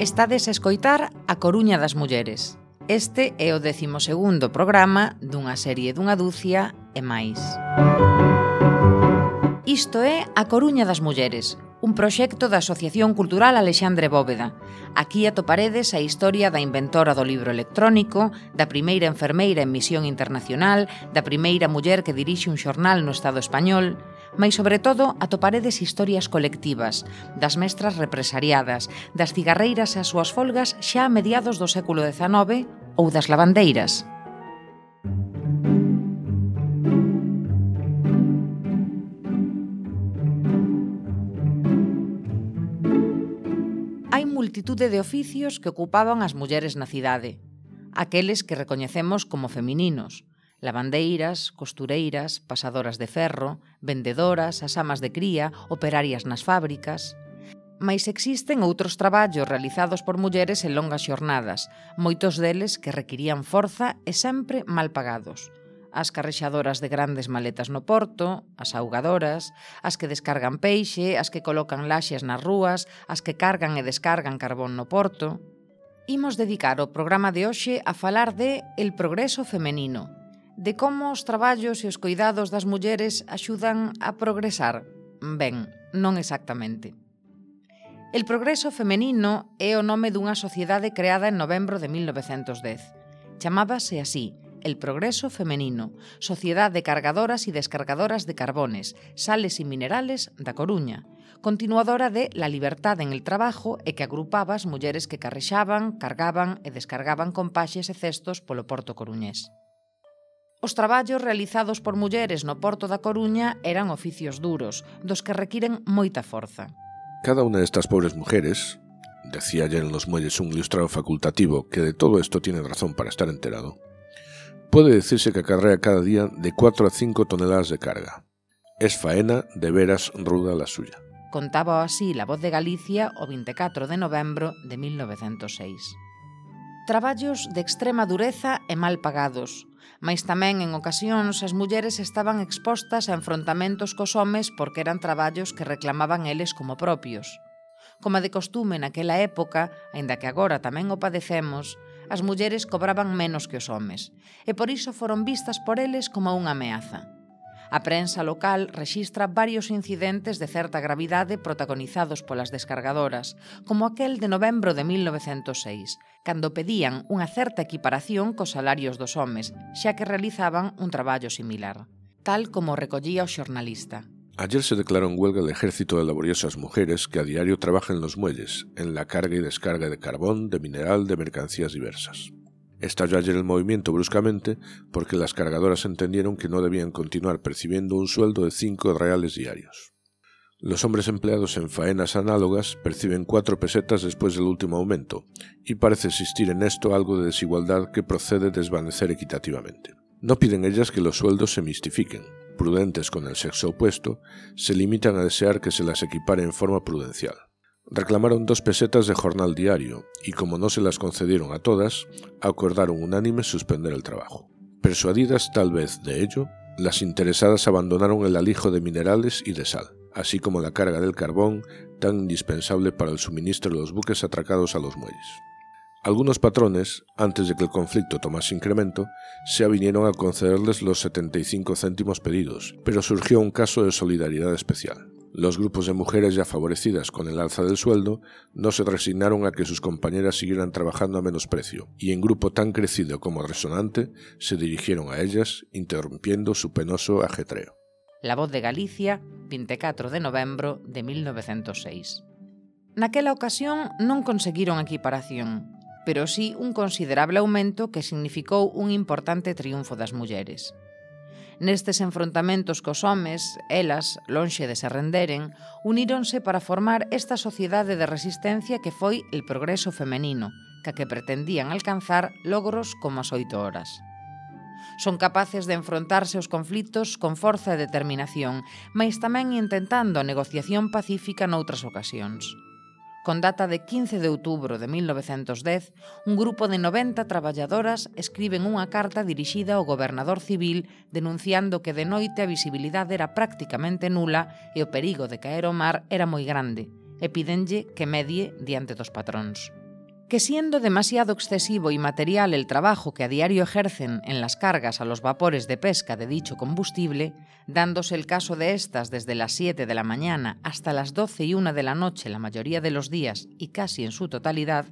Estades a escoitar A Coruña das Mulleres. Este é o 12º programa dunha serie dunha dúcia e máis. Isto é A Coruña das Mulleres, un proxecto da Asociación Cultural Alexandre Bóveda. Aquí atoparedes a historia da inventora do libro electrónico, da primeira enfermeira en misión internacional, da primeira muller que dirixe un xornal no Estado español, Mais, sobre todo, atoparedes historias colectivas, das mestras represariadas, das cigarreiras e as súas folgas xa a mediados do século XIX ou das lavandeiras. Hai multitude de oficios que ocupaban as mulleres na cidade, aqueles que recoñecemos como femininos, lavandeiras, costureiras, pasadoras de ferro, vendedoras, as amas de cría, operarias nas fábricas... Mais existen outros traballos realizados por mulleres en longas xornadas, moitos deles que requirían forza e sempre mal pagados. As carrexadoras de grandes maletas no porto, as augadoras, as que descargan peixe, as que colocan laxes nas rúas, as que cargan e descargan carbón no porto... Imos dedicar o programa de hoxe a falar de El progreso femenino, de como os traballos e os cuidados das mulleres axudan a progresar. Ben, non exactamente. El progreso femenino é o nome dunha sociedade creada en novembro de 1910. Chamábase así, El Progreso Femenino, Sociedade de Cargadoras e Descargadoras de Carbones, Sales e Minerales da Coruña, continuadora de La Libertad en el Trabajo e que agrupaba as mulleres que carrexaban, cargaban e descargaban compaxes e cestos polo Porto Coruñés. Os traballos realizados por mulleres no porto da Coruña eran oficios duros, dos que requiren moita forza. Cada unha destas pobres mujeres, decía ayer en los muelles un ilustrado facultativo que de todo esto tiene razón para estar enterado, puede decirse que acarrea cada día de 4 a 5 toneladas de carga. Es faena de veras ruda la suya. Contaba así La Voz de Galicia o 24 de novembro de 1906. Traballos de extrema dureza e mal pagados, mas tamén en ocasións as mulleres estaban expostas a enfrontamentos cos homes porque eran traballos que reclamaban eles como propios. Como de costume naquela época, aínda que agora tamén o padecemos, as mulleres cobraban menos que os homes, e por iso foron vistas por eles como unha ameaza. A prensa local rexistra varios incidentes de certa gravidade protagonizados polas descargadoras, como aquel de novembro de 1906, cando pedían unha certa equiparación cos salarios dos homes, xa que realizaban un traballo similar, tal como recollía o xornalista. Ayer se declaró en huelga el ejército de laboriosas mujeres que a diario trabajan en los muelles, en la carga y descarga de carbón, de mineral, de mercancías diversas. Estalló ayer el movimiento bruscamente porque las cargadoras entendieron que no debían continuar percibiendo un sueldo de 5 reales diarios. Los hombres empleados en faenas análogas perciben cuatro pesetas después del último aumento, y parece existir en esto algo de desigualdad que procede desvanecer equitativamente. No piden ellas que los sueldos se mistifiquen. Prudentes con el sexo opuesto, se limitan a desear que se las equipare en forma prudencial reclamaron dos pesetas de jornal diario y como no se las concedieron a todas, acordaron unánime suspender el trabajo. Persuadidas tal vez de ello, las interesadas abandonaron el alijo de minerales y de sal, así como la carga del carbón tan indispensable para el suministro de los buques atracados a los muelles. Algunos patrones, antes de que el conflicto tomase incremento, se avinieron a concederles los 75 céntimos pedidos, pero surgió un caso de solidaridad especial. Los grupos de mujeres ya favorecidas con el alza del sueldo no se resignaron a que sus compañeras siguieran trabajando a menos precio, y en grupo tan crecido como resonante se dirigieron a ellas, interrumpiendo su penoso ajetreo. La voz de Galicia, 24 de novembro de 1906. Naquela ocasión non conseguiron equiparación, pero sí un considerable aumento que significou un importante triunfo das mulleres. Nestes enfrontamentos cos homes, elas, lonxe de se renderen, uníronse para formar esta sociedade de resistencia que foi el progreso femenino, ca que pretendían alcanzar logros como as oito horas. Son capaces de enfrontarse aos conflitos con forza e determinación, mais tamén intentando a negociación pacífica noutras ocasións con data de 15 de outubro de 1910, un grupo de 90 traballadoras escriben unha carta dirixida ao gobernador civil denunciando que de noite a visibilidade era prácticamente nula e o perigo de caer ao mar era moi grande e pídenlle que medie diante dos patróns. Que siendo demasiado excesivo y material el trabajo que a diario ejercen en las cargas a los vapores de pesca de dicho combustible, dándose el caso de estas desde las 7 de la mañana hasta las 12 y 1 de la noche la mayoría de los días y casi en su totalidad,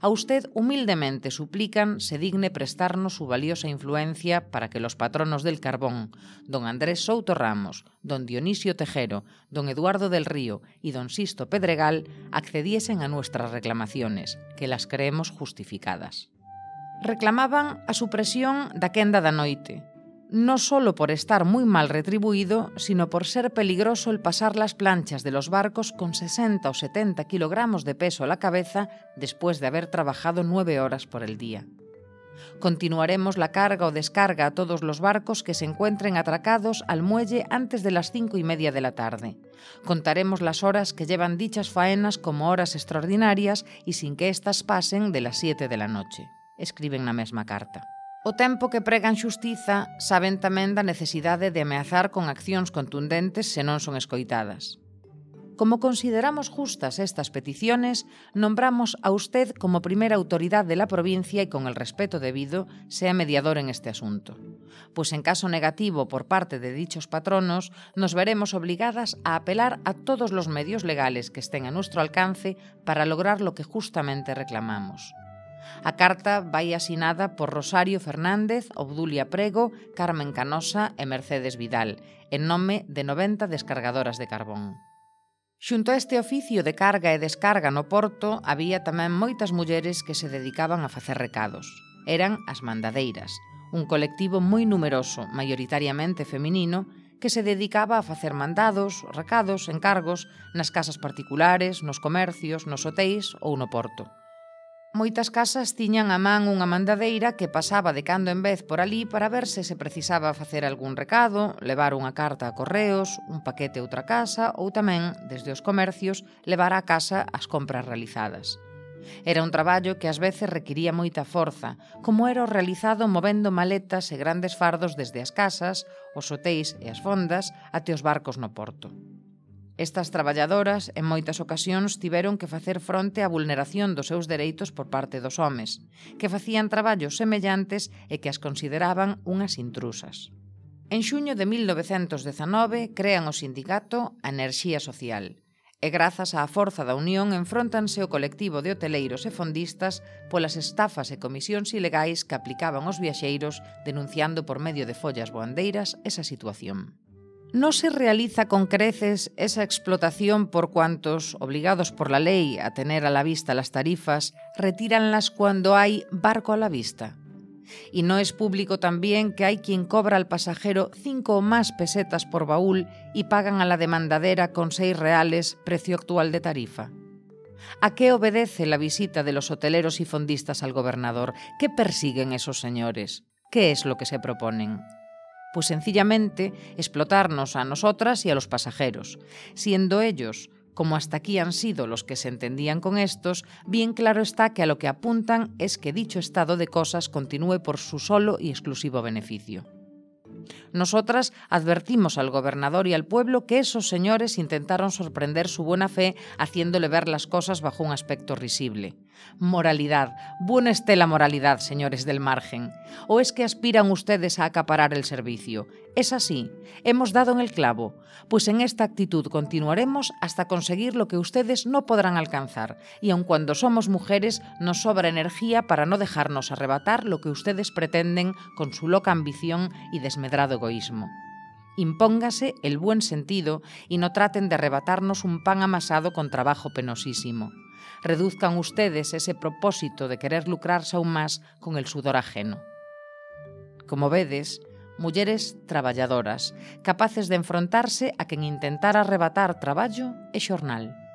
A usted humildemente suplican se digne prestarnos su valiosa influencia para que los patronos del carbón, don Andrés Souto Ramos, don Dionisio Tejero, don Eduardo del Río y don Sisto Pedregal accediesen a nuestras reclamaciones, que las creemos justificadas. Reclamaban a supresión da quenda da noite, no solo por estar muy mal retribuido, sino por ser peligroso el pasar las planchas de los barcos con 60 o 70 kilogramos de peso a la cabeza después de haber trabajado nueve horas por el día. Continuaremos la carga o descarga a todos los barcos que se encuentren atracados al muelle antes de las cinco y media de la tarde. Contaremos las horas que llevan dichas faenas como horas extraordinarias y sin que éstas pasen de las siete de la noche. Escriben na mesma carta. O tempo que pregan xustiza saben tamén da necesidade de ameazar con accións contundentes se non son escoitadas. Como consideramos justas estas peticiones, nombramos a usted como primera autoridad de la provincia y con el respeto debido sea mediador en este asunto. Pues en caso negativo por parte de dichos patronos, nos veremos obligadas a apelar a todos los medios legales que estén a nuestro alcance para lograr lo que justamente reclamamos. A carta vai asinada por Rosario Fernández, Obdulia Prego, Carmen Canosa e Mercedes Vidal, en nome de 90 descargadoras de carbón. Xunto a este oficio de carga e descarga no porto, había tamén moitas mulleres que se dedicaban a facer recados. Eran as mandadeiras, un colectivo moi numeroso, maioritariamente feminino, que se dedicaba a facer mandados, recados, encargos nas casas particulares, nos comercios, nos hotéis ou no porto moitas casas tiñan a man unha mandadeira que pasaba de cando en vez por ali para ver se se precisaba facer algún recado, levar unha carta a correos, un paquete a outra casa ou tamén, desde os comercios, levar á casa as compras realizadas. Era un traballo que ás veces requiría moita forza, como era o realizado movendo maletas e grandes fardos desde as casas, os hotéis e as fondas até os barcos no porto. Estas traballadoras en moitas ocasións tiveron que facer fronte á vulneración dos seus dereitos por parte dos homes, que facían traballos semellantes e que as consideraban unhas intrusas. En xuño de 1919 crean o sindicato a Enerxía Social e grazas á forza da Unión enfrontanse o colectivo de hoteleiros e fondistas polas estafas e comisións ilegais que aplicaban os viaxeiros denunciando por medio de follas boandeiras esa situación. No se realiza con creces esa explotación por cuantos, obligados por la ley a tener a la vista las tarifas, retiranlas cuando hay barco a la vista. Y no es público también que hay quien cobra al pasajero cinco o más pesetas por baúl y pagan a la demandadera con seis reales, precio actual de tarifa. ¿A qué obedece la visita de los hoteleros y fondistas al gobernador? ¿Qué persiguen esos señores? ¿Qué es lo que se proponen? Pues sencillamente explotarnos a nosotras y a los pasajeros, siendo ellos, como hasta aquí han sido los que se entendían con estos, bien claro está que a lo que apuntan es que dicho estado de cosas continúe por su solo y exclusivo beneficio. Nosotras advertimos al gobernador y al pueblo que esos señores intentaron sorprender su buena fe haciéndole ver las cosas bajo un aspecto risible. Moralidad, buena esté la moralidad, señores del margen. ¿O es que aspiran ustedes a acaparar el servicio? Es así, hemos dado en el clavo, pues en esta actitud continuaremos hasta conseguir lo que ustedes no podrán alcanzar, y aun cuando somos mujeres nos sobra energía para no dejarnos arrebatar lo que ustedes pretenden con su loca ambición y desmedrado egoísmo. Impóngase el buen sentido y no traten de arrebatarnos un pan amasado con trabajo penosísimo. Reduzcan ustedes ese propósito de querer lucrarse aún más con el sudor ajeno. Como vedes, mulleres traballadoras, capaces de enfrontarse a quen intentara arrebatar traballo e xornal.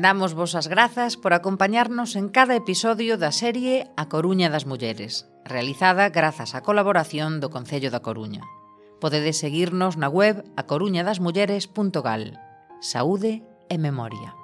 Damos vos as grazas por acompañarnos en cada episodio da serie A Coruña das Mulleres, realizada grazas á colaboración do Concello da Coruña. Podedes seguirnos na web acoruñadasmulleres.gal. Saúde e memoria.